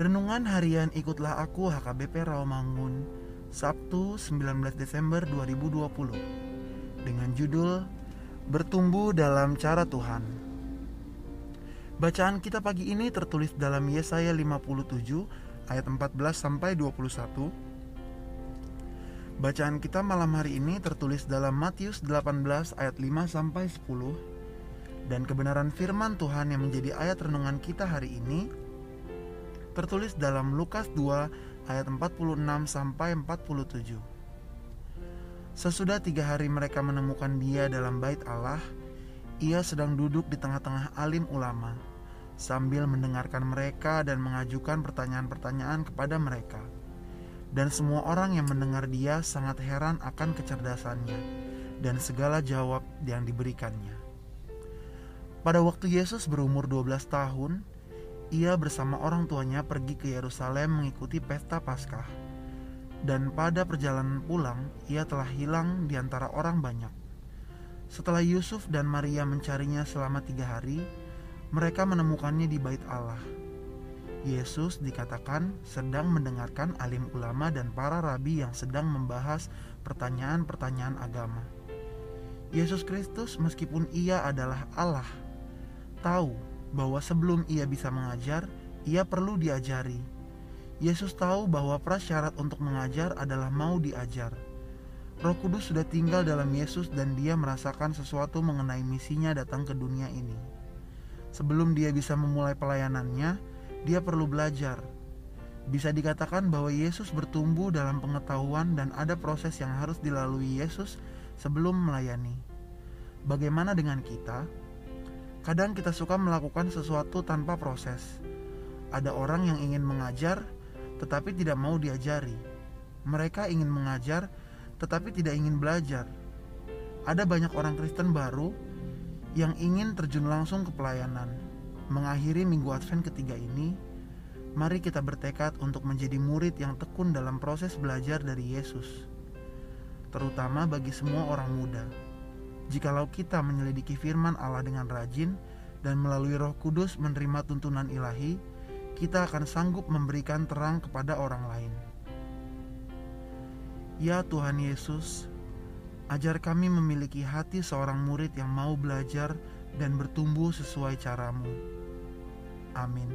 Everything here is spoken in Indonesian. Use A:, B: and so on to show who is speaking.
A: Renungan harian Ikutlah Aku HKBP Rawamangun Sabtu 19 Desember 2020 Dengan judul Bertumbuh dalam cara Tuhan. Bacaan kita pagi ini tertulis dalam Yesaya 57 ayat 14 sampai 21 Bacaan kita malam hari ini tertulis dalam Matius 18 ayat 5 sampai 10 dan kebenaran firman Tuhan yang menjadi ayat renungan kita hari ini tertulis dalam Lukas 2 ayat 46 sampai 47. Sesudah tiga hari mereka menemukan dia dalam bait Allah, ia sedang duduk di tengah-tengah alim ulama, sambil mendengarkan mereka dan mengajukan pertanyaan-pertanyaan kepada mereka. Dan semua orang yang mendengar dia sangat heran akan kecerdasannya dan segala jawab yang diberikannya. Pada waktu Yesus berumur 12 tahun, ia bersama orang tuanya pergi ke Yerusalem mengikuti pesta Paskah. Dan pada perjalanan pulang, ia telah hilang di antara orang banyak. Setelah Yusuf dan Maria mencarinya selama tiga hari, mereka menemukannya di bait Allah. Yesus dikatakan sedang mendengarkan alim ulama dan para rabi yang sedang membahas pertanyaan-pertanyaan agama. Yesus Kristus meskipun ia adalah Allah, tahu bahwa sebelum ia bisa mengajar, ia perlu diajari. Yesus tahu bahwa prasyarat untuk mengajar adalah mau diajar. Roh Kudus sudah tinggal dalam Yesus dan dia merasakan sesuatu mengenai misinya datang ke dunia ini. Sebelum dia bisa memulai pelayanannya, dia perlu belajar. Bisa dikatakan bahwa Yesus bertumbuh dalam pengetahuan dan ada proses yang harus dilalui Yesus sebelum melayani. Bagaimana dengan kita? Kadang kita suka melakukan sesuatu tanpa proses. Ada orang yang ingin mengajar tetapi tidak mau diajari. Mereka ingin mengajar tetapi tidak ingin belajar. Ada banyak orang Kristen baru yang ingin terjun langsung ke pelayanan. Mengakhiri minggu Advent ketiga ini, mari kita bertekad untuk menjadi murid yang tekun dalam proses belajar dari Yesus. Terutama bagi semua orang muda Jikalau kita menyelidiki firman Allah dengan rajin dan melalui Roh Kudus menerima tuntunan ilahi, kita akan sanggup memberikan terang kepada orang lain. Ya Tuhan Yesus, ajar kami memiliki hati seorang murid yang mau belajar dan bertumbuh sesuai caramu. Amin.